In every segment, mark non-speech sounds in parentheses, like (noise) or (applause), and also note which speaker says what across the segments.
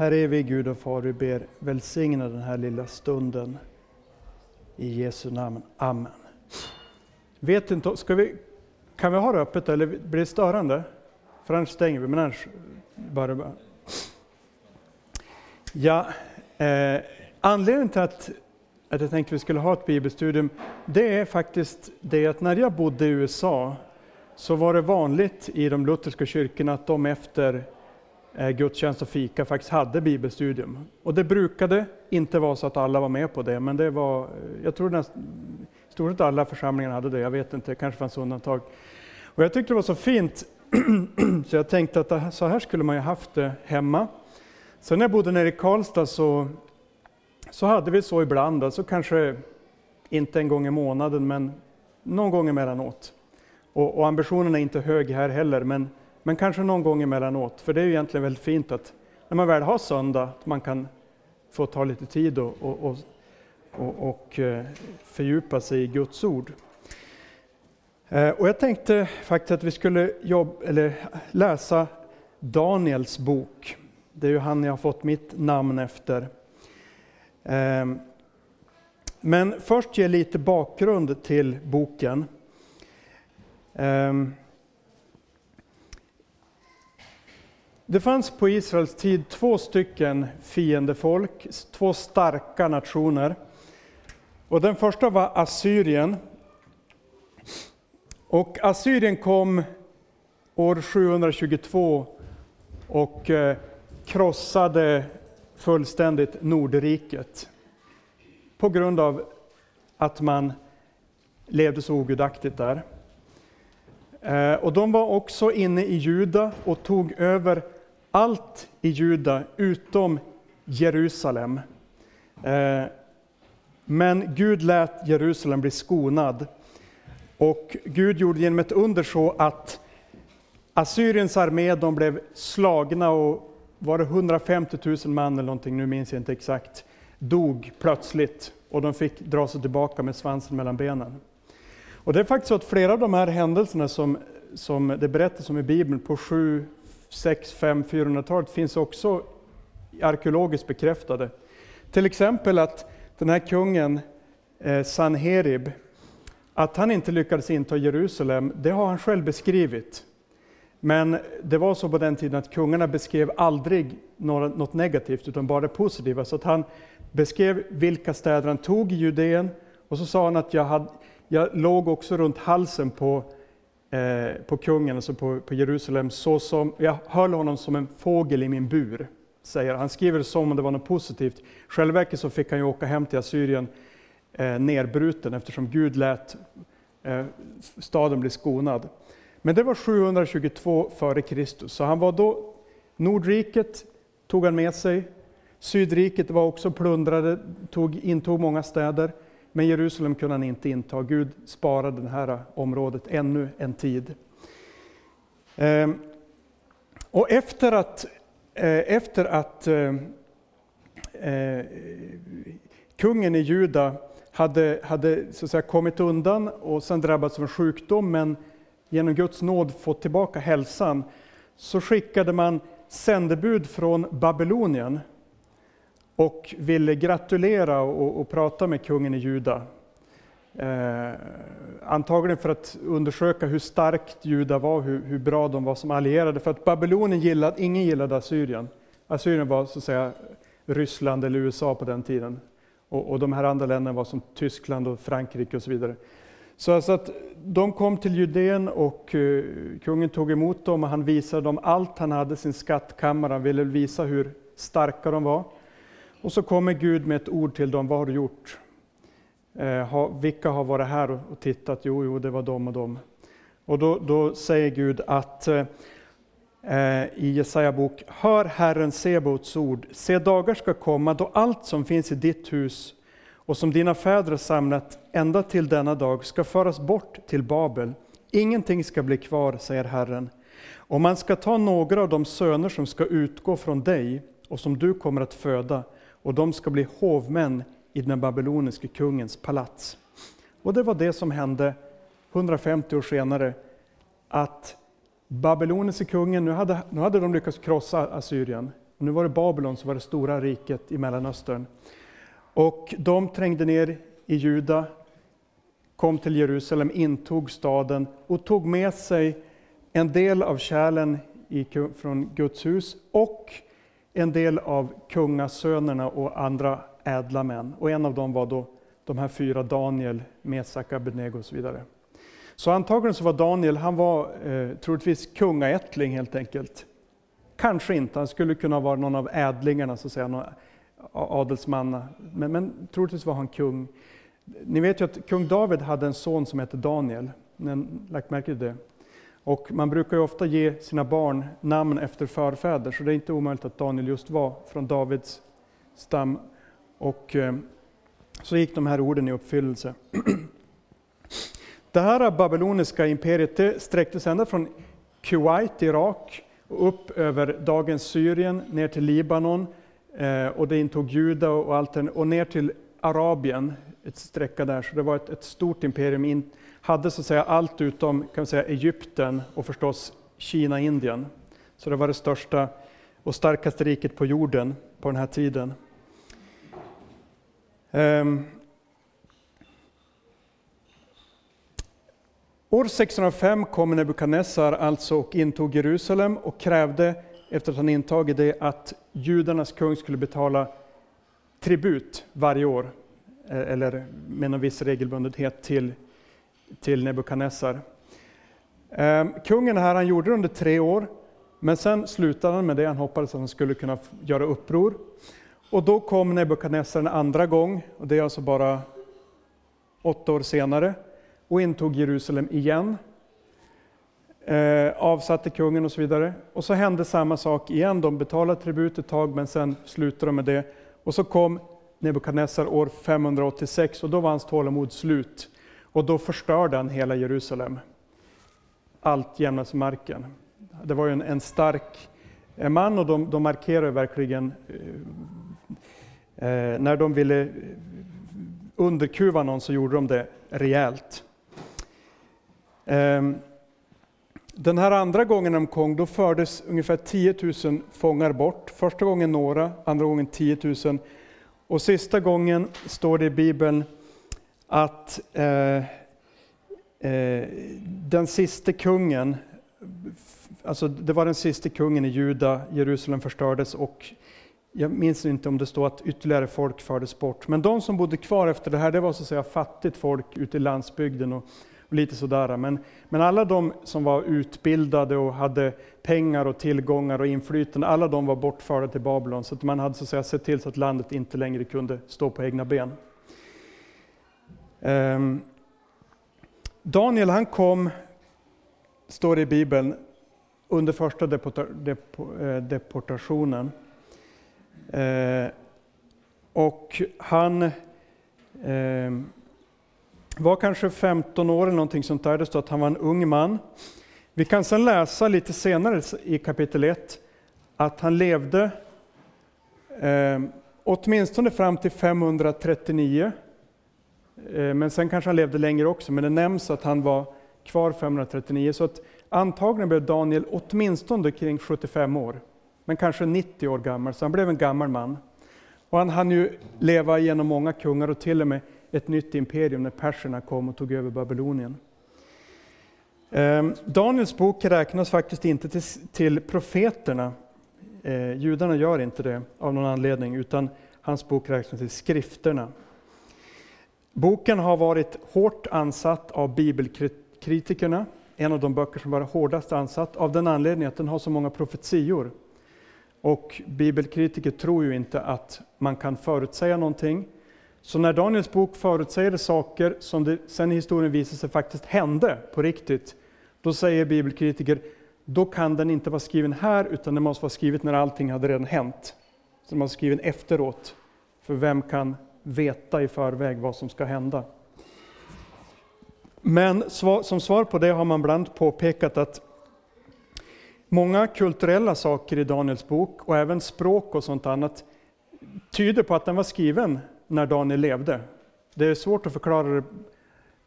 Speaker 1: Herre vi Gud och Far, vi ber välsigna den här lilla stunden. I Jesu namn. Amen. Vet inte, ska vi, kan vi ha det öppet eller blir det störande? För annars stänger vi, men annars bara... bara. Ja, eh, anledningen till att, att jag tänkte vi skulle ha ett bibelstudium, det är faktiskt det att när jag bodde i USA så var det vanligt i de lutherska kyrkorna att de efter Eh, gudstjänst och fika faktiskt hade bibelstudium. Och det brukade inte vara så att alla var med på det, men det var, eh, jag tror nästan, stort sett alla församlingar hade det, jag vet inte, det kanske fanns undantag. Och jag tyckte det var så fint, (clears throat) så jag tänkte att så här skulle man ju haft det hemma. Sen när jag bodde nere i Karlstad så, så hade vi så ibland, alltså kanske inte en gång i månaden, men någon gång emellanåt. Och, och ambitionen är inte hög här heller, men, men kanske någon gång emellanåt. För det är ju egentligen väldigt fint att när man väl har söndag, att man kan få ta lite tid och, och, och, och, eh, fördjupa sig i Guds ord. Eh, och jag tänkte faktiskt att vi skulle jobba, eller läsa Daniels bok. Det är ju han jag har fått mitt namn efter. Eh, men först ge lite bakgrund till boken. Det fanns på Israels tid två stycken fiendefolk, två starka nationer. Och den första var Assyrien. Och Assyrien kom år 722 och eh, krossade fullständigt Nordriket på grund av att man levde så ogudaktigt där. Eh, och de var också inne i Juda och tog över allt i Juda utom Jerusalem. Eh, men Gud lät Jerusalem bli skonad. Och Gud gjorde genom ett under så att Assyriens armé de blev slagna och var det 150 000 man eller någonting, nu minns jag inte exakt, dog plötsligt och de fick dra sig tillbaka med svansen mellan benen. Och det är faktiskt så att flera av de här händelserna som, som det berättas om i Bibeln på 7, 6, 5, 400-talet finns också arkeologiskt bekräftade. Till exempel att den här kungen eh, Sanherib, att han inte lyckades inta Jerusalem, det har han själv beskrivit. Men det var så på den tiden att kungarna beskrev aldrig något negativt, utan bara det positiva. Så att han beskrev vilka städer han tog i Judeen, och så sa han att jag, hade, jag låg också runt halsen på, eh, på kungen, alltså på, på Jerusalem, så som, jag höll honom som en fågel i min bur. Säger. Han skriver det som om det var något positivt. Självverket så fick han ju åka hem till Assyrien eh, nerbruten eftersom Gud lät eh, staden bli skonad. Men det var 722 f.Kr. Så han var då, Nordriket tog han med sig, Sydriket var också plundrade, tog, intog många städer, men Jerusalem kunde han inte inta. Gud sparade det här området ännu en tid. Ehm, och efter att, eh, efter att eh, eh, kungen i Juda hade, hade så att säga, kommit undan och sen drabbats av en sjukdom, men genom Guds nåd fått tillbaka hälsan, så skickade man sändebud från Babylonien och ville gratulera och, och prata med kungen i Juda. Eh, antagligen för att undersöka hur starkt Juda var, hur, hur, bra de var som allierade. För att Babylonien gillade, ingen gillade Assyrien. Assyrien var så att säga Ryssland eller USA på den tiden. Och, och de här andra länderna var som Tyskland och Frankrike och så vidare. Så alltså att de kom till Judeen och uh, kungen tog emot dem och han visade dem allt han hade, sin skattkammare. Han ville visa hur starka de var. Och så kommer Gud med ett ord till dem, vad har du gjort? Eh, vilka har varit här och, och, tittat? Jo, jo, det var de och de. Och då, då säger Gud att eh, eh i Jesaja bok, hör Herren Sebaots ord, se dagar ska komma då allt som finns i ditt hus och som dina fäder samlat ända till denna dag ska föras bort till Babel. Ingenting ska bli kvar, säger Herren. Och man ska ta några av de söner som ska utgå från dig och som du kommer att föda, och de ska bli hovmän i den babyloniske kungens palats. Och det var det som hände 150 år senare, att babyloniske kungen, nu hade, nu hade de lyckats krossa Assyrien, Nu var det Babylon som var det stora riket i Mellanöstern. Och de trängde ner i Juda, kom till Jerusalem, intog staden och tog med sig en del av kärlen i, från Guds hus och en del av kungasönerna och andra ädla män. Och en av dem var då de här fyra, Daniel, Mesak, Abednego och så vidare. Så antagligen så var Daniel, han var eh, troligtvis kungaättling helt enkelt. Kanske inte, han skulle kunna vara någon av ädlingarna, så att säga, någon adelsmanna. Men, men troligtvis var han kung. Ni vet ju att kung David hade en son som hette Daniel. Ni har lagt märke till det? Och man brukar ju ofta ge sina barn namn efter förfäder, så det är inte omöjligt att Daniel just var från Davids stam. Och eh, så gick de här orden i uppfyllelse. (clears throat) Det här babyloniska imperiet det sträckte sig ända från Kuwait, Irak, och upp över dagens Syrien, ner till Libanon, eh, och det intog Juda och allt och ner till Arabien, ett sträcka där. Så det var ett, ett stort imperium, in, hade så att säga allt utom kan säga, Egypten och förstås Kina, Indien. Så det var det största och starkaste riket på jorden på den här tiden. Um, År 605 kom Nebukadnessar alltså och intog Jerusalem och krävde, efter att han intagit det, att judarnas kung skulle betala tribut varje år, eh, eller med en viss regelbundenhet, till, till Nebukadnessar. Ehm, kungen här, han gjorde det under tre år, men sen slutade han med det. Han hoppades att han skulle kunna göra uppror. Och då kom Nebukadnessar en andra gång, och det är alltså bara åtta år senare och intog Jerusalem igen. Eh, avsatte kungen och så vidare. Och så hände samma sak igen. De betalade tribut ett tag, men sen slutade de med det. Och så kom Nebukadnessar år 586 och då var hans tålamod slut. Och då förstörde han hela Jerusalem. Allt jämnas marken. Det var ju en, en stark man och de, de markerade verkligen eh, eh, när de ville underkuva någon så gjorde de det rejält. Ehm, den här andra gången de kom, då fördes ungefär 10 000 fångar bort. Första gången några, andra gången 10 000. Och sista gången står det i Bibeln att eh, eh, den sista kungen, alltså det var den sista kungen i Juda, Jerusalem förstördes och jag minns inte om det står att ytterligare folk fördes bort. Men de som bodde kvar efter det här, det var så att säga fattigt folk ute i landsbygden och lite sådär. Men, men alla de som var utbildade och hade pengar och tillgångar och inflytande, alla de var bortförda till Babylon. Så att man hade så att säga, sett till så att landet inte längre kunde stå på egna ben. Ehm, Daniel han kom, står det i Bibeln, under första deporta, eh, deportationen. Eh, och han ehm, var kanske 15 år eller någonting sånt där. Det står att han var en ung man. Vi kan sedan läsa lite senare i kapitel 1 att han levde eh, åtminstone fram till 539. Eh, men sen kanske han levde längre också, men det nämns att han var kvar 539. Så att antagligen blev Daniel åtminstone kring 75 år, men kanske 90 år gammal, så han blev en gammal man. Och han hann ju leva genom många kungar och till och med ett nytt imperium när perserna kom och tog över Babylonien. Ehm, Daniels bok räknas faktiskt inte till, till profeterna. Eh, judarna gör inte det av någon anledning, utan hans bok räknas till skrifterna. Boken har varit hårt ansatt av bibelkritikerna, en av de böcker som varit hårdast ansatt, av den anledningen att den har så många profetior. Och bibelkritiker tror ju inte att man kan förutsäga någonting, så när Daniels bok förutsäger saker som det sen i historien visar sig faktiskt hände på riktigt, då säger bibelkritiker, då kan den inte vara skriven här, utan den måste vara skriven när allting hade redan hänt. Så den måste vara skriven efteråt, för vem kan veta i förväg vad som ska hända? Men som svar på det har man bland påpekat att många kulturella saker i Daniels bok, och även språk och sånt annat, tyder på att den var skriven när Daniel levde. Det är svårt att förklara det.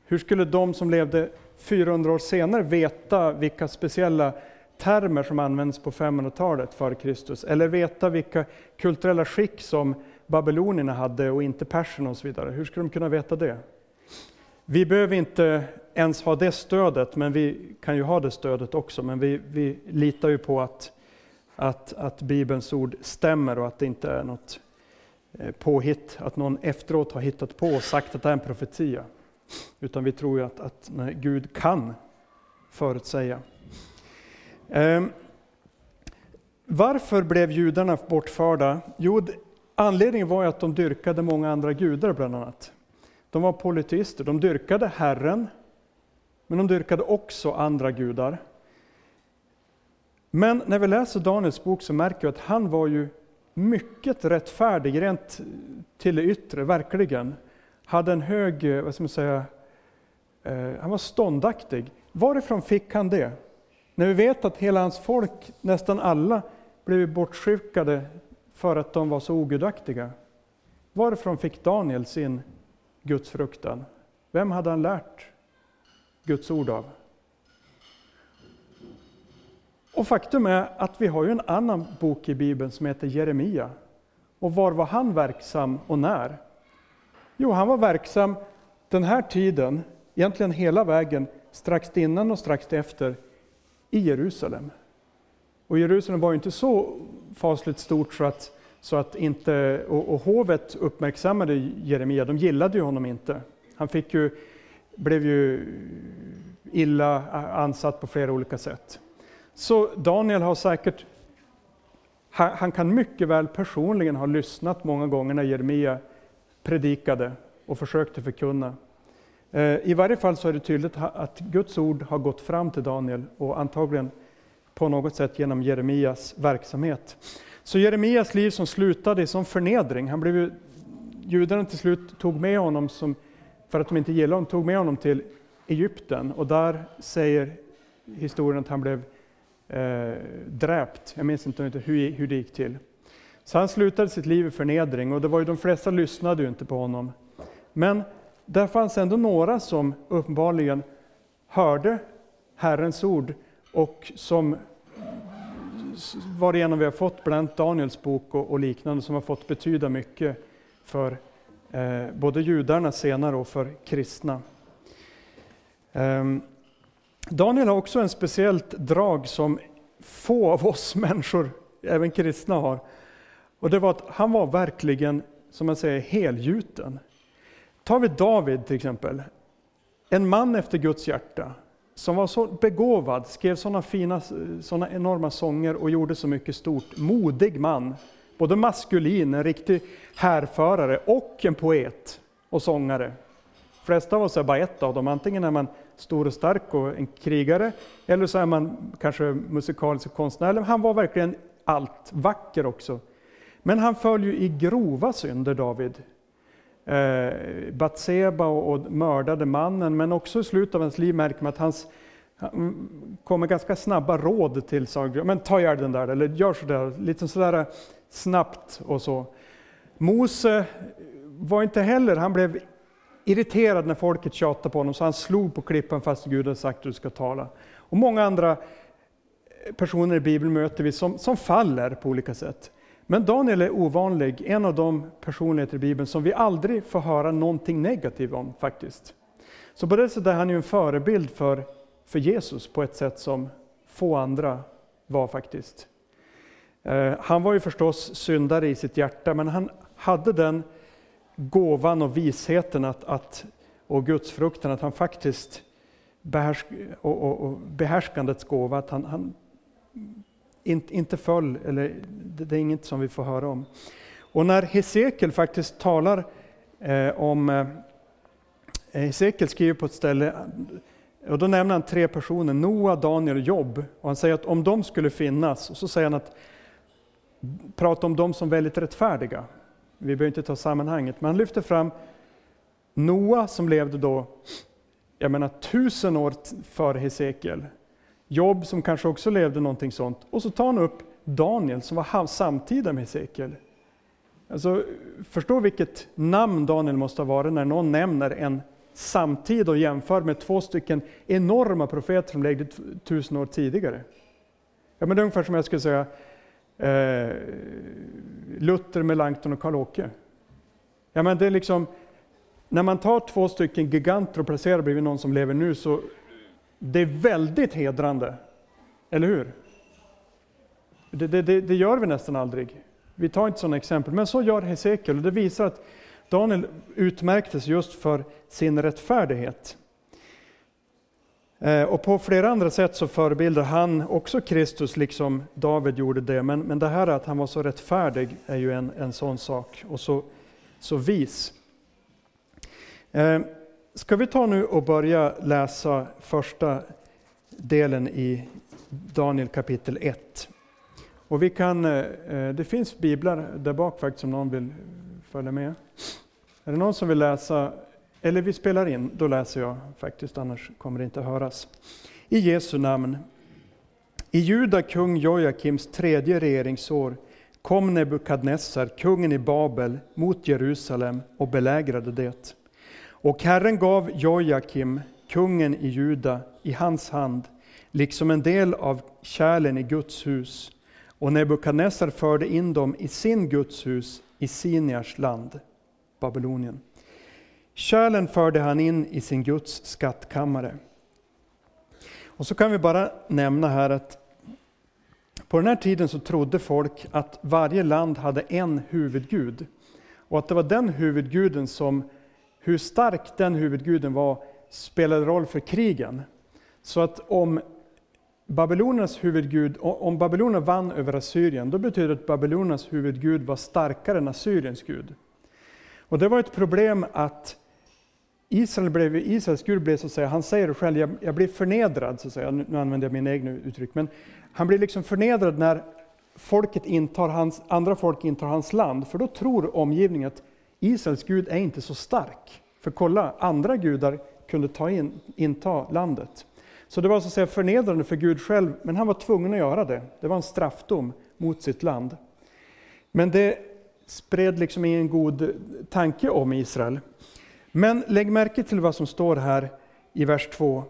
Speaker 1: Hur skulle de som levde 400 år senare veta vilka speciella termer som används på 500-talet före Kristus, eller veta vilka kulturella skick som babylonierna hade och inte perserna och så vidare. Hur skulle de kunna veta det? Vi behöver inte ens ha det stödet, men vi kan ju ha det stödet också. Men vi, vi litar ju på att, att, att Bibelns ord stämmer och att det inte är något eh, påhitt, att någon efteråt har hittat på och sagt att det är en profetia. Utan vi tror ju att, att Gud kan förutsäga. Ehm. varför blev judarna bortförda? Jo, anledningen var ju att de dyrkade många andra gudar bland annat. De var polyteister, de dyrkade Herren, men de dyrkade också andra gudar. Men när vi läser Daniels bok så märker vi att han var ju mycket rättfärdig, rent till det yttre, verkligen. Hade en hög, vad ska man säga, eh, han var ståndaktig. Varifrån fick han det? När vi vet att hela hans folk, nästan alla, blev bortskickade för att de var så ogudaktiga. Varifrån fick Daniel sin gudsfruktan? Vem hade han lärt Guds ord av? Och faktum är att vi har ju en annan bok i Bibeln som heter Jeremia. Och var var han verksam och när? Jo, han var verksam den här tiden, egentligen hela vägen, strax innan och strax efter, i Jerusalem. Och Jerusalem var ju inte så fasligt stort så att, så att inte, och, och hovet uppmärksammade Jeremia, de gillade ju honom inte. Han fick ju, blev ju illa ansatt på flera olika sätt. Så Daniel har säkert, han, kan mycket väl personligen ha lyssnat många gånger när Jeremia predikade och försökte förkunna. Eh, I varje fall så är det tydligt att Guds ord har gått fram till Daniel och antagligen på något sätt genom Jeremias verksamhet. Så Jeremias liv som slutade i sån förnedring, han blev ju, judarna till slut tog med honom, som, för att de inte gillade honom, tog med honom till Egypten och där säger historien att han blev eh, dräpt. Jag minns inte hur, hur det gick till. Så han slutade sitt liv i förnedring och det var ju de flesta lyssnade ju inte på honom. Men där fanns ändå några som uppenbarligen hörde Herrens ord och som varigenom vi har fått bland annat Daniels bok och, och, liknande som har fått betyda mycket för eh, både judarna senare och för kristna. Um, Daniel har också en speciellt drag som få av oss (laughs) människor, även kristna, har. Och det var att han var verkligen, som man säger, helgjuten. Tar vi David till exempel, en man efter Guds hjärta, som var så begåvad, skrev sådana fina, eh, såna enorma sånger och gjorde så mycket stort. Modig man, både maskulin, en riktig härförare och en poet och sångare. De flesta av oss är bara ett av dem, antingen är man stor och stark och en krigare, eller så är man kanske musikalisk konstnär. Han var verkligen allt, vacker också. Men han föll ju i grova synder, David. Eh, Batseba och, och mördade mannen, men också i slutet av hans liv märker man att hans han kommer ganska snabba råd till Saul. Men ta ihjäl den där, eller gör sådär, lite sådär eh, snabbt och så. Mose var inte heller, han blev irriterad när folket tjatade på honom, så han slog på klippan fast Gud hade sagt att du ska tala. Och många andra eh, personer i Bibeln möter vi som, som faller på olika sätt. Men Daniel är ovanlig, en av de personligheter i Bibeln som vi aldrig får höra någonting negativt om faktiskt. Så på det sättet är han ju en förebild för, för Jesus på ett sätt som få andra var faktiskt. Eh, han var ju förstås syndare i sitt hjärta, men han hade den gåvan och visheten att, att, och gudsfrukten, att han faktiskt behärsk, och, och, och behärskandets gåva, att han, han inte, inte föll, eller det, är inget som vi får höra om. Och när Hesekiel faktiskt talar eh, om, eh, Hesekiel skriver på ett ställe, och då nämner han tre personer, Noa, Daniel och Jobb. Och han säger att om de skulle finnas, och så säger han att prata om dem som väldigt rättfärdiga. Vi behöver inte ta sammanhanget, men han lyfter fram Noa som levde då, jag menar tusen år före Hesekiel. Jobb som kanske också levde någonting sånt. Och så tar han upp Daniel som var samtida med Hesekiel. Alltså, förstå vilket namn Daniel måste ha varit när någon nämner en samtid och jämför med två stycken enorma profeter som levde tusen år tidigare. Ja, men det är ungefär som jag skulle säga eh, Luther, Melanchthon och Karl-Åke. Ja, men det är liksom, när man tar två stycken giganter och placerar bredvid någon som lever nu så det är väldigt hedrande. Eller hur? Det, det, det, det gör vi nästan aldrig. Vi tar inte sådana exempel, men så gör Hesekiel och det visar att Daniel utmärktes just för sin rättfärdighet. Eh, och på flera andra sätt så förebildar han också Kristus, liksom David gjorde det. Men, men det här att han var så rättfärdig är ju en, en sån sak, och så, så vis. Eh, Ska vi ta nu och börja läsa första delen i Daniel kapitel 1. Och vi kan, eh, det finns biblar där bak faktiskt om någon vill följa med. Är det någon som vill läsa, eller vi spelar in, då läser jag faktiskt, annars kommer det inte höras. I Jesu namn. I Juda kung Jojakims tredje regeringsår kom Nebukadnessar, kungen i Babel, mot Jerusalem och belägrade det. Och Herren gav Jojakim, kungen i Juda, i hans hand, liksom en del av kärlen i Guds hus, och Nebukadnessar förde in dem i sin Guds hus i Siniars land. Babylonien. Kärlen förde han in i sin Guds skattkammare. Och så kan vi bara nämna här att på den här tiden så trodde folk att varje land hade en huvudgud. Och att det var den huvudguden som, hur stark den huvudguden var, spelade roll för krigen. Så att om Babylonernas huvudgud, om Babylonerna vann över Assyrien, då betyder det att Babylonernas huvudgud var starkare än Assyriens gud. Och det var ett problem att Israel blev, Israels Gud blev så att säga, han säger det själv, jag, jag blir förnedrad, så att säga. nu använder jag mina egna uttryck, men han blir liksom förnedrad när folket intar hans, andra folk intar hans land, för då tror omgivningen att Israels Gud är inte så stark. För kolla, andra gudar kunde ta in, inta landet. Så det var så att säga förnedrande för Gud själv, men han var tvungen att göra det. Det var en straffdom mot sitt land. Men det spred liksom ingen god tanke om Israel. Men lägg märke till vad som står här i vers 2.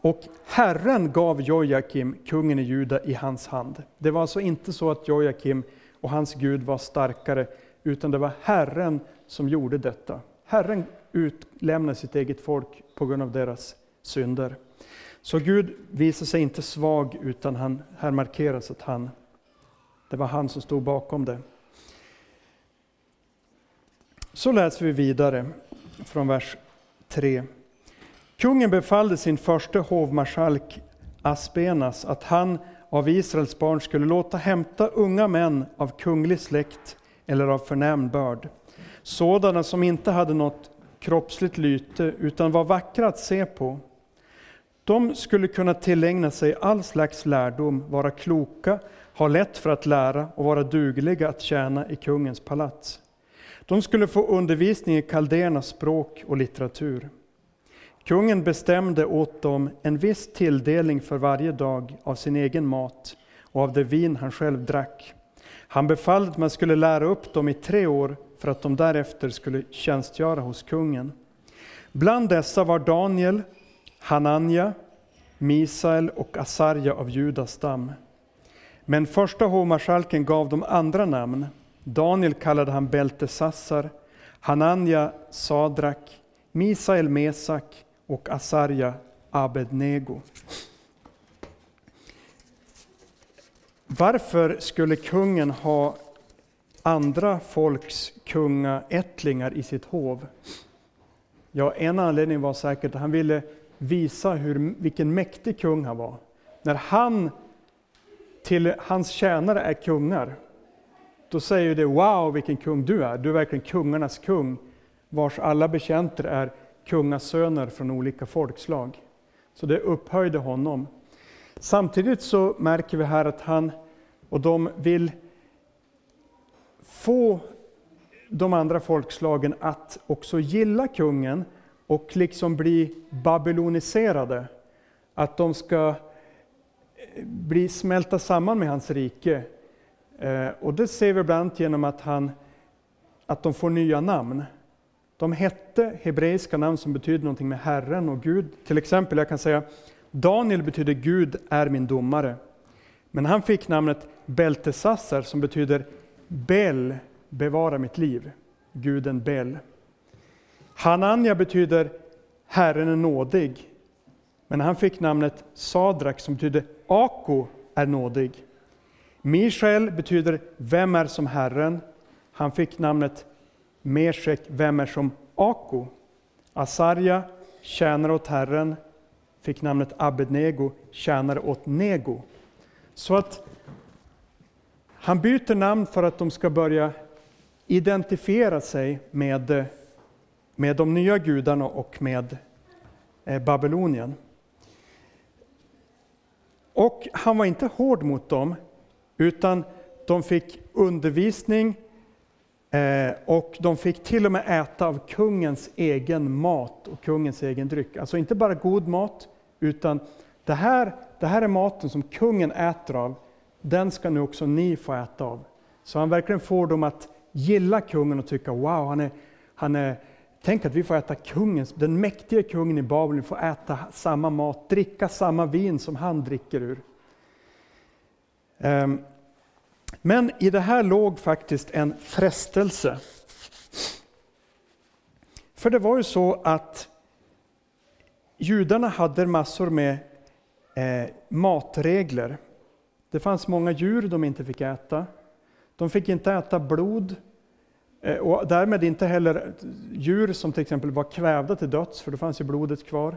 Speaker 1: Och Herren gav Jojakim, kungen i Juda, i hans hand. Det var alltså inte så att Jojakim och hans Gud var starkare, utan det var Herren som gjorde detta. Herren utlämnade sitt eget folk på grund av deras synder. Så Gud visar sig inte svag, utan han, här markeras att han, det var han som stod bakom det. Så läser vi vidare från vers 3. Kungen befallde sin första hovmarskalk Aspenas att han av Israels barn skulle låta hämta unga män av kunglig släkt eller av förnäm börd, sådana som inte hade något kroppsligt lyte utan var vackra att se på. De skulle kunna tillägna sig all slags lärdom, vara kloka, ha lätt för att lära och vara dugliga att tjäna i kungens palats. De skulle få undervisning i kaldéernas språk och litteratur. Kungen bestämde åt dem en viss tilldelning för varje dag av sin egen mat och av det vin han själv drack. Han befallde att man skulle lära upp dem i tre år för att de därefter skulle tjänstgöra hos kungen. Bland dessa var Daniel, Hananja, Misael och Asarja av Judas stam. Men första hovmarskalken gav dem andra namn. Daniel kallade han Beltesassar, Hananja Sadrak, Misael Mesak och Asarja Abednego. Varför skulle kungen ha andra folks kungaättlingar i sitt hov? Ja, en anledning var säkert att han ville visa hur, vilken mäktig kung han var. När han till hans tjänare är kungar, då säger det wow vilken kung du är. Du är verkligen kungarnas kung, vars alla betjänter är kungasöner från olika folkslag. Så det upphöjde honom. Samtidigt så märker vi här att han och de vill få de andra folkslagen att också gilla kungen och liksom bli babyloniserade. Att de ska eh, bli smälta samman med hans rike eh, och det ser vi bland annat genom att, han, att de får nya namn. De hette hebreiska namn som betyder någonting med Herren och Gud. Till exempel, jag kan säga Daniel betyder Gud är min domare. Men han fick namnet Beltesassar som betyder Bel, bevara mitt liv. Guden Bel. Hananja betyder Herren är nådig. Men han fick namnet Sadrak som betyder Ako är nådig. Mishael betyder Vem är som Herren? Han fick namnet Meshek, Vem är som Ako? Asarja, tjänare åt Herren, fick namnet Abednego, tjänare åt Nego. Så att han byter namn för att de ska börja identifiera sig med, med de nya gudarna och med eh, Babylonien. Och han var inte hård mot dem, utan de fick undervisning eh, och de fick till och med äta av kungens egen mat och kungens egen dryck. Alltså inte bara god mat, utan det här, det här är maten som kungen äter av, den ska nu också ni få äta av. Så han verkligen får dem att gilla kungen och tycka wow, han är, han är, tänk att vi får äta kungens, den mäktiga kungen i Babylon får äta samma mat, dricka samma vin som han dricker ur. Ehm, men i det här låg faktiskt en frestelse. För det var ju så att judarna hade massor med eh, matregler. Det fanns många djur de inte fick äta. De fick inte äta blod eh, och därmed inte heller djur som till exempel var kvävda till döds, för då fanns ju blodet kvar.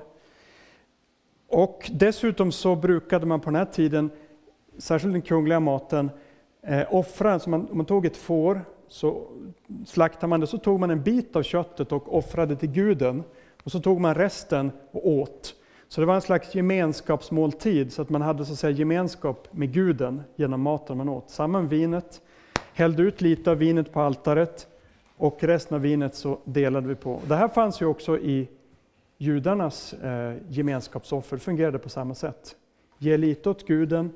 Speaker 1: Och dessutom så brukade man på den här tiden, särskilt den kungliga maten, eh, offra, så man, om man tog ett får, så slaktade man det, så tog man en bit av köttet och offrade till guden. Och så tog man resten och åt. Så det var en slags gemenskapsmåltid, så att man hade så att säga, gemenskap med guden genom maten man åt. Samman vinet, hällde ut lite av vinet på altaret och resten av vinet så delade vi på. Det här fanns ju också i judarnas eh, gemenskapsoffer, fungerade på samma sätt. Ge lite åt guden,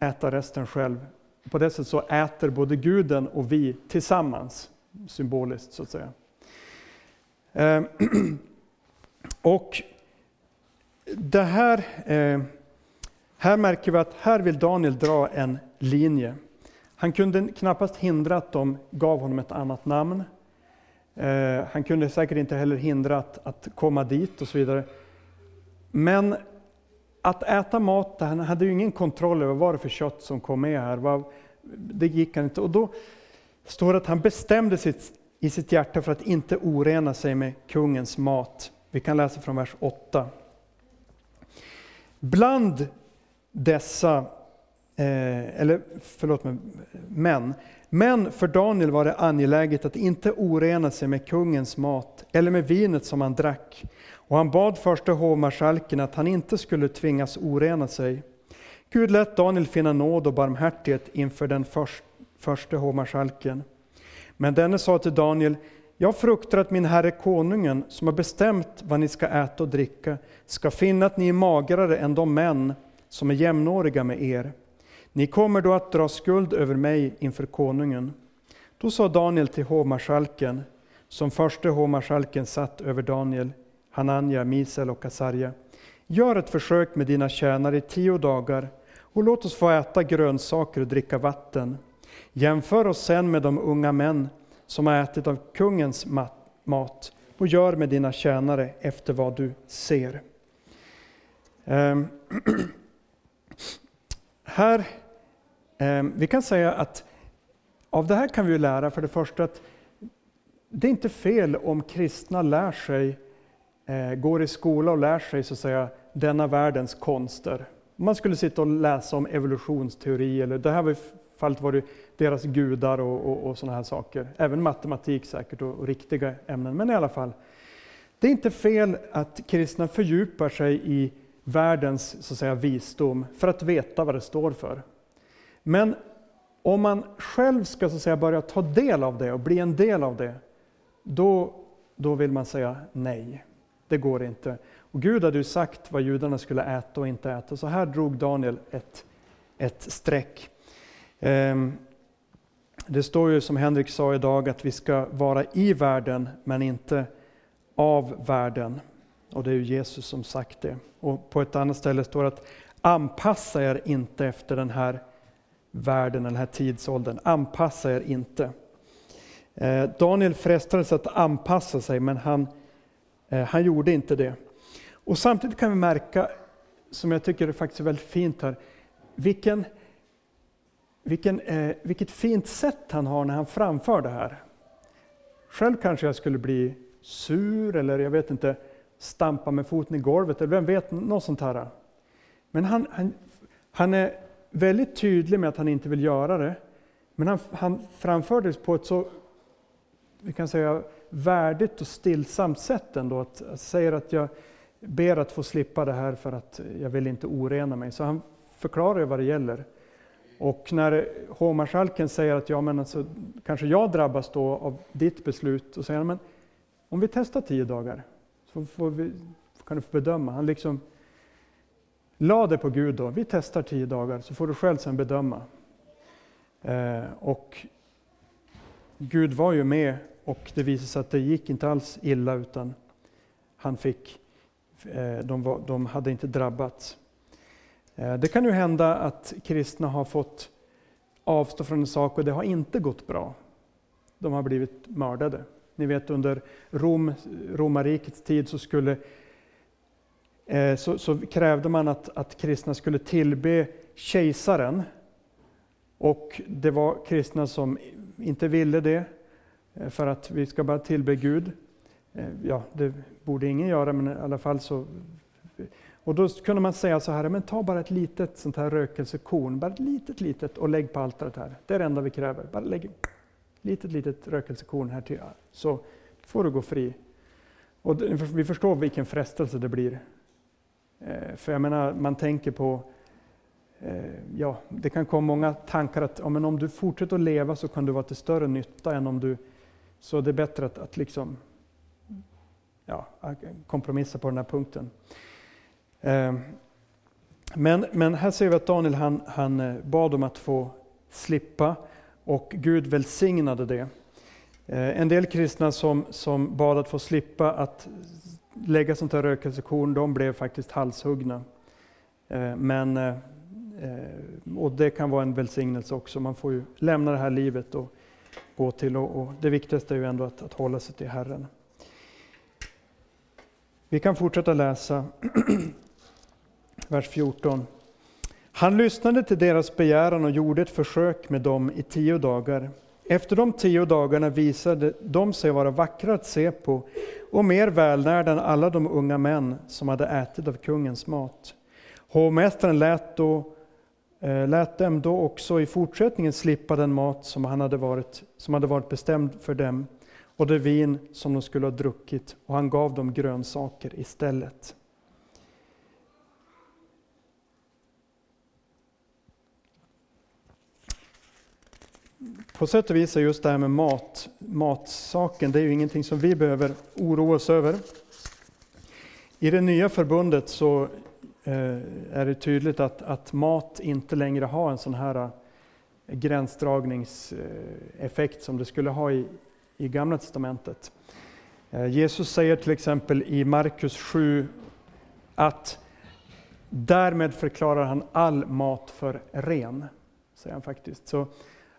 Speaker 1: äta resten själv. På det sättet så äter både guden och vi tillsammans, symboliskt så att säga. Eh, (clears throat) och det här, eh, här märker vi att här vill Daniel dra en linje. Han kunde knappast hindra att de gav honom ett annat namn. Eh, han kunde säkert inte heller hindra att, att komma dit och så vidare. Men att äta mat, han hade ju ingen kontroll över vad det för kött som kom med här. Det gick han inte. Och då står det att han bestämde sitt, i sitt hjärta för att inte orena sig med kungens mat. Vi kan läsa från vers 8. Bland dessa, eh, eller förlåt mig, män, men för Daniel var det angeläget att inte orena sig med kungens mat eller med vinet som han drack. Och han bad förste hovmarskalken att han inte skulle tvingas orena sig. Gud lät Daniel finna nåd och barmhärtighet inför den först, förste hovmarskalken. Men denne sa till Daniel, jag fruktar att min herre konungen, som har bestämt vad ni ska äta och dricka, ska finna att ni är magrare än de män som är jämnåriga med er. Ni kommer då att dra skuld över mig inför konungen. Då sa Daniel till hovmarskalken, som förste hovmarskalken satt över Daniel, Hananja, Misel och Asarja. Gör ett försök med dina tjänare i tio dagar och låt oss få äta grönsaker och dricka vatten. Jämför oss sen med de unga män som har ätit av kungens mat och gör med dina tjänare efter vad du ser. Um, (clears throat) här, um, vi kan säga att av det här kan vi lära för det första att det är inte fel om kristna lär sig, eh, går i skola och lär sig så att säga denna världens konster. Om man skulle sitta och läsa om evolutionsteori, eller det här var fallet var det deras gudar och, och, och sådana här saker. Även matematik säkert och, och, riktiga ämnen, men i alla fall. Det är inte fel att kristna fördjupar sig i världens så att säga, visdom för att veta vad det står för. Men om man själv ska så att säga, börja ta del av det och bli en del av det, då, då vill man säga nej. Det går inte. Och Gud hade ju sagt vad judarna skulle äta och inte äta, så här drog Daniel ett, ett streck. Ehm, det står ju som Henrik sa idag att vi ska vara i världen men inte av världen. Och det är ju Jesus som sagt det. Och på ett annat ställe står det att Anpassa er inte efter den här världen, den här tidsåldern. Anpassa er inte. Eh, Daniel frestades att anpassa sig, men han, eh, han gjorde inte det. Och samtidigt kan vi märka, som jag tycker är faktiskt väldigt fint här, vilken, vilken, eh, vilket fint sätt han har när han framför det här. Själv kanske jag skulle bli sur eller jag vet inte, stampa med foten i golvet eller vem vet, något sånt här. Men han, han, han är väldigt tydlig med att han inte vill göra det. Men han, han framför det på ett så, vi kan säga, värdigt och stillsamt sätt ändå. Att, att säger att jag ber att få slippa det här för att jag vill inte orena mig. Så han förklarar vad det gäller. Och när hovmarskalken säger att ja, men alltså, kanske jag drabbas då av ditt beslut, och säger han men om vi testar tio dagar så får vi, kan du få bedöma. Han liksom la det på Gud då. Vi testar tio dagar så får du själv sen bedöma. Eh, och Gud var ju med och det visade sig att det gick inte alls illa utan han fick, eh, de, var, de hade inte drabbats. Eh, det kan ju hända att kristna har fått avstå från en sak och det har inte gått bra. De har blivit mördade. Ni vet under Rom, romarrikets tid så, skulle, eh, så, så, krävde man att, att kristna skulle tillbe kejsaren. Och det var kristna som inte ville det, eh, för att vi ska bara tillbe Gud. Ja, det borde ingen göra, men i alla fall så och då kunde man säga så här, men ta bara ett litet sånt här rökelsekorn, bara ett litet litet och lägg på altaret här. Det är det enda vi kräver. Bara lägg ett litet litet rökelsekorn här till, så får du gå fri. Och vi förstår vilken frestelse det blir. Eh, för jag menar, man tänker på, eh, ja, det kan komma många tankar att ja, men om du fortsätter att leva så kan du vara till större nytta än om du, så det är bättre att, att liksom, ja, kompromissa på den här punkten. Ehm, men, men här ser vi att Daniel han, han eh, bad om att få slippa och Gud välsignade det. Ehm, en del kristna som, som bad att få slippa att lägga sånt här rökelsekorn, de blev faktiskt halshuggna. Ehm, men, eh, eh, och det kan vara en välsignelse också. Man får ju lämna det här livet och gå till, och, och det viktigaste är ju ändå att, att hålla sig till Herren. Vi kan fortsätta läsa (clears throat) vers 14. Han lyssnade till deras begäran och gjorde ett försök med dem i tio dagar. Efter de tio dagarna visade de sig vara vackra att se på och mer välnärda än alla de unga män som hade ätit av kungens mat. Hovmästaren lät, då, eh, lät dem då också i fortsättningen slippa den mat som, han hade varit, som hade varit bestämd för dem och det vin som de skulle ha druckit, och han gav dem grönsaker istället. På sätt och vis är just det här med mat, matsaken, det är ju ingenting som vi behöver oroa oss över. I det nya förbundet så eh, är det tydligt att, att mat inte längre har en sån här eh, gränsdragningseffekt som det skulle ha i, i Gamla Testamentet. Eh, Jesus säger till exempel i Markus 7 att därmed förklarar han all mat för ren. Säger han faktiskt. Så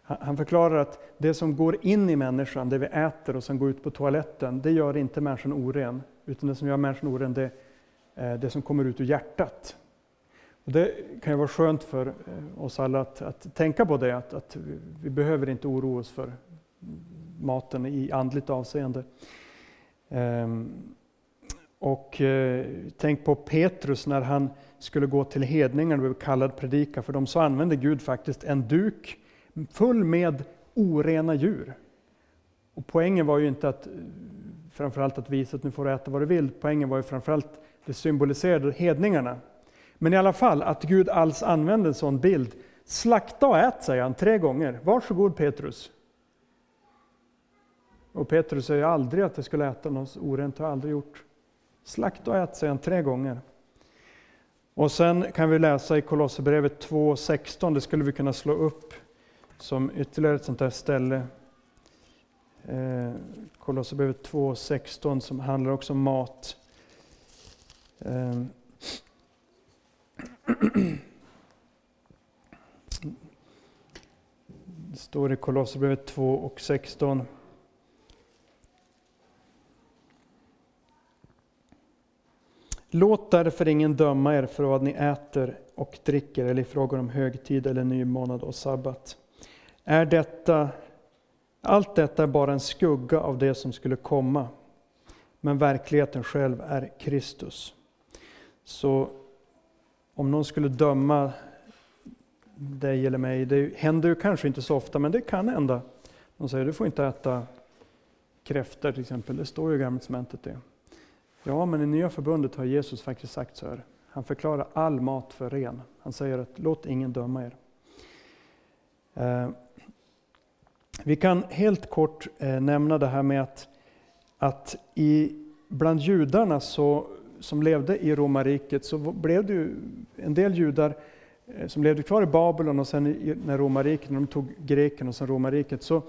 Speaker 1: han förklarar att det som går in i människan, det vi äter och som går ut på toaletten, det gör inte människan oren. Utan det som gör människan oren, det är det som kommer ut ur hjärtat. Och det kan ju vara skönt för eh, oss alla att, att tänka på det, att, att, vi behöver inte oroa oss för maten i andligt avseende. Ehm, och eh, tänk på Petrus när han skulle gå till hedningarna och blev kallad predika för de så använde Gud faktiskt en duk full med orena djur. Och poängen var ju inte att framförallt att visa att nu får du äta vad du vill. Poängen var ju framförallt det symboliserade hedningarna. Men i alla fall att Gud alls använde en sån bild. Slakta och ät, säger han tre gånger. Varsågod Petrus. Och Petrus säger aldrig att jag skulle äta något orent, har jag aldrig gjort. Slakta och ät, säger han tre gånger. Och sen kan vi läsa i Kolosserbrevet 2.16, det skulle vi kunna slå upp som ytterligare ett sånt här ställe. Eh, Kolosserbrevet 2.16 som handlar också om mat. Det eh, (clears throat) står i Kolosserbrevet 2 och 16. Låt därför ingen döma er för vad ni äter och dricker eller i frågor om högtid eller ny månad och sabbat. Är detta, allt detta är bara en skugga av det som skulle komma, men verkligheten själv är Kristus. Så om någon skulle döma dig eller mig, det händer ju kanske inte så ofta, men det kan hända. De säger du får inte äta kräftor till exempel, det står ju i Gamla testamentet det. Ja, men i Nya Förbundet har Jesus faktiskt sagt så här. Han förklarar all mat för ren. Han säger att låt ingen döma er. Eh, vi kan helt kort eh, nämna det här med att, att i, bland judarna så, som levde i romarriket så blev det ju en del judar eh, som levde kvar i Babylon och sen i, när romarriket, när de tog greken och sen romarriket, så,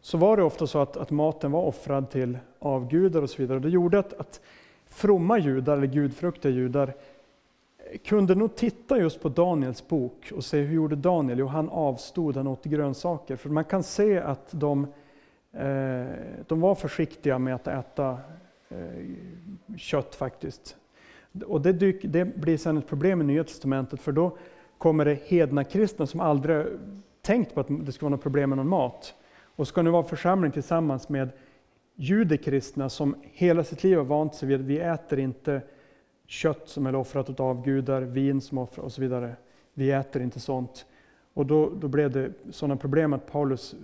Speaker 1: så var det ofta så att, att maten var offrad till avgudar och så vidare. Det gjorde att, att fromma judar, eller gudfruktiga judar, kunde nog titta just på Daniels bok och se hur gjorde Daniel? Jo, han avstod, han åt grönsaker. För man kan se att de, eh, de var försiktiga med att äta eh, kött faktiskt. Och det, dyk, det, blir sen ett problem i Nya Testamentet, för då kommer det hedna kristna som aldrig tänkt på att det ska vara något problem med någon mat. Och ska nu vara församling tillsammans med judekristna som hela sitt liv har vant sig vid att vi äter inte kött som är offrat åt avgudar, vin som offras och så vidare. Vi äter inte sånt. Och då, då blev det sådana problem att Paulus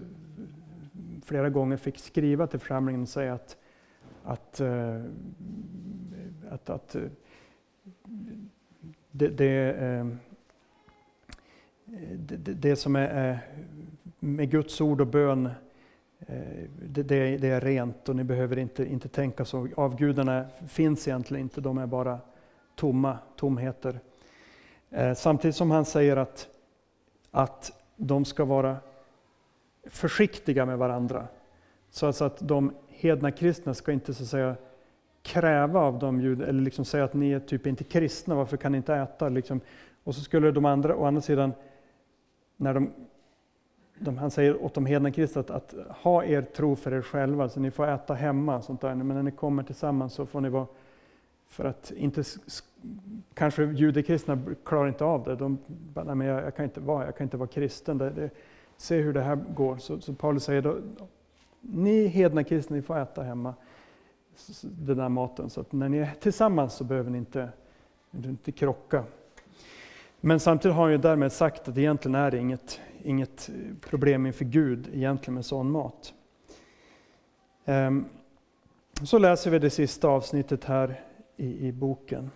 Speaker 1: flera gånger fick skriva till församlingen och säga att, att, eh, att, att eh, det, det, eh, det, det som är med Guds ord och bön det, det, det, är rent och ni behöver inte, inte tänka så. Avgudarna finns egentligen inte, de är bara tomma tomheter. Eh, samtidigt som han säger att, att de ska vara försiktiga med varandra. Så alltså att de hedna kristna ska inte så att säga kräva av dem eller liksom säga att ni är typ inte kristna, varför kan ni inte äta? Liksom. Och så skulle de andra, å andra sidan, när de de, han säger åt de hedna kristna att, att, ha er tro för er själva, så ni får äta hemma. Sånt där. Men när ni kommer tillsammans så får ni vara, för att inte, kanske judekristna klarar inte av det. De bara, nej men jag, jag, kan inte vara, jag kan inte vara kristen. Det, det, se hur det här går. Så, så Paulus säger då, ni hedna kristna, ni får äta hemma den där maten. Så att när ni är tillsammans så behöver ni inte, inte krocka. Men samtidigt har han ju därmed sagt att egentligen är det inget, inget problem inför Gud egentligen med sån mat. Ehm, så läser vi det sista avsnittet här i, i boken.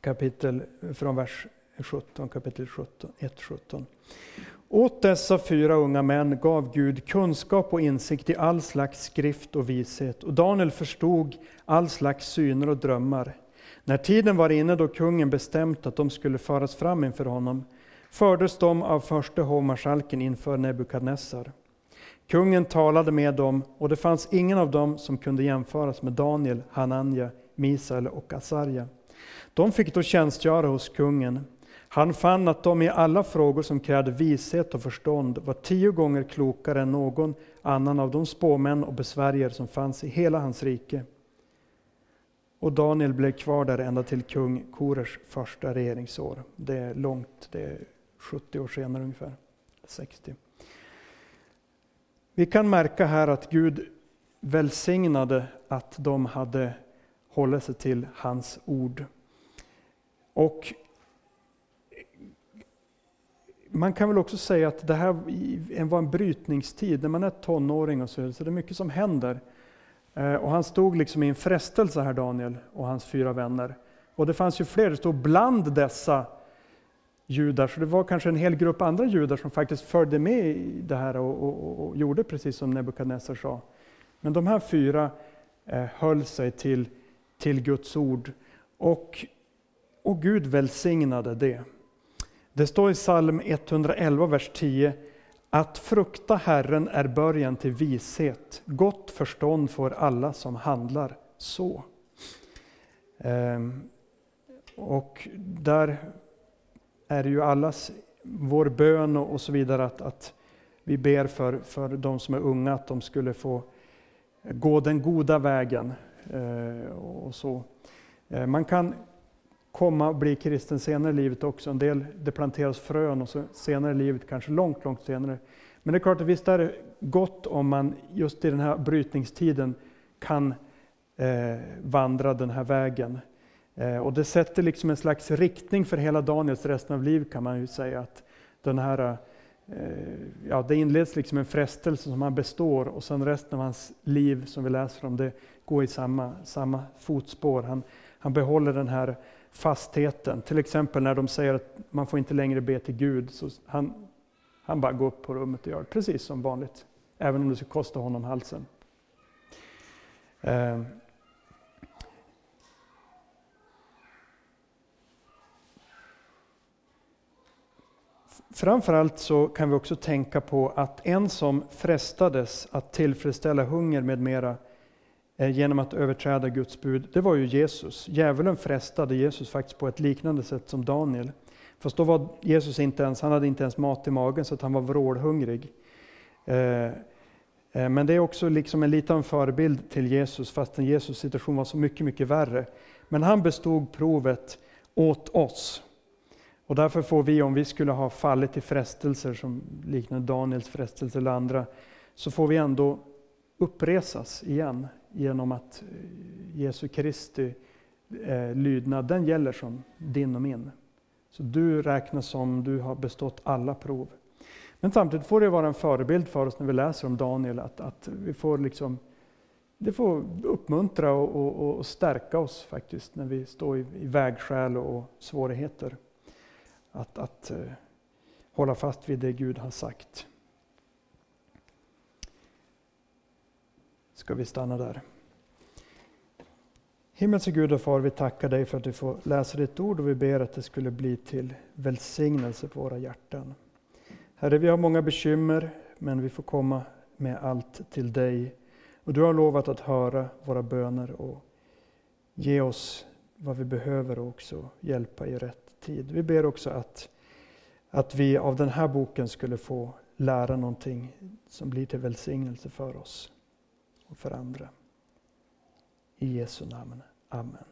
Speaker 1: Kapitel från vers 17, kapitel 17, 1-17. Åt dessa fyra unga män gav Gud kunskap och insikt i all slags skrift och vishet, och Daniel förstod all slags syner och drömmar. När tiden var inne då kungen bestämt att de skulle föras fram inför honom, fördes de av förste hovmarskalken inför Nebukadnessar. Kungen talade med dem, och det fanns ingen av dem som kunde jämföras med Daniel, Hananja, Misael och Asarja. De fick då tjänstgöra hos kungen. Han fann att de i alla frågor som krävde vishet och förstånd var tio gånger klokare än någon annan av de spåmän och besvärjer som fanns i hela hans rike. Och Daniel blev kvar där ända till kung Korers första regeringsår. Det är långt, det är 70 år senare ungefär, 60. Vi kan märka här att Gud välsignade att de hade hålla sig till hans ord. Och man kan väl också säga att det här var en brytningstid. När man är tonåring och så, så det är mycket som händer. Eh, och han stod liksom i en frestelse här, Daniel och hans fyra vänner. Och det fanns ju fler, det stod bland dessa judar, så det var kanske en hel grupp andra judar som faktiskt följde med i det här och, och, och gjorde precis som Nebukadnessar sa. Men de här fyra eh, höll sig till, till Guds ord och, och Gud välsignade det. Det står i psalm 111, vers 10 att frukta Herren är början till vishet. Gott förstånd får alla som handlar så. Ehm, och där är det ju allas, vår bön och så vidare, att, att, vi ber för, för de som är unga, att de skulle få gå den goda vägen. Eh, och så. Eh, man kan komma och bli kristen senare i livet också. En del, det planteras frön och så senare i livet, kanske långt, långt senare. Men det är klart att visst är det gott om man just i den här brytningstiden kan eh, vandra den här vägen. Eh, och det sätter liksom en slags riktning för hela Daniels resten av liv kan man ju säga. att den här eh, ja, det inleds liksom en frestelse som han består och sen resten av hans liv som vi läser om det gå i samma, samma fotspår. Han, han behåller den här fastheten. Till exempel när de säger att man får inte längre be till Gud. Så han, han bara går upp på rummet och gör precis som vanligt. Även om det skulle kosta honom halsen. Eh. Framförallt så kan vi också tänka på att en som frestades att tillfredsställa hunger med mera Eh, genom att överträda Guds bud, det var ju Jesus. Djävulen frestade Jesus faktiskt på ett liknande sätt som Daniel. Fast då var Jesus inte ens, han hade inte ens mat i magen så att han var vrålhungrig. Eh, eh, men det är också liksom en liten förebild till Jesus, fastän Jesus situation var så mycket, mycket värre. Men han bestod provet åt oss. Och därför får vi, om vi skulle ha fallit i frestelser som liknar Daniels frestelse eller andra, så får vi ändå uppresas igen genom att eh, Jesu Kristi eh, lydnad, den gäller som din och min. Så du räknas som du har bestått alla prov. Men samtidigt får det vara en förebild för oss när vi läser om Daniel, att, att vi får liksom, det får uppmuntra och, och, och stärka oss faktiskt när vi står i, i vägskäl och svårigheter att, att uh, hålla fast vid det Gud har sagt. Ska vi stanna där. Himmelske Gud och Far, vi tackar dig för att du får läsa ditt ord och vi ber att det skulle bli till välsignelse på våra hjärtan. Herre, vi har många bekymmer, men vi får komma med allt till dig. Och du har lovat att höra våra böner och ge oss vad vi behöver och också hjälpa i rätt tid. Vi ber också att, att vi av den här boken skulle få lära någonting som blir till välsignelse för oss och för andra. I Jesu namn. Amen.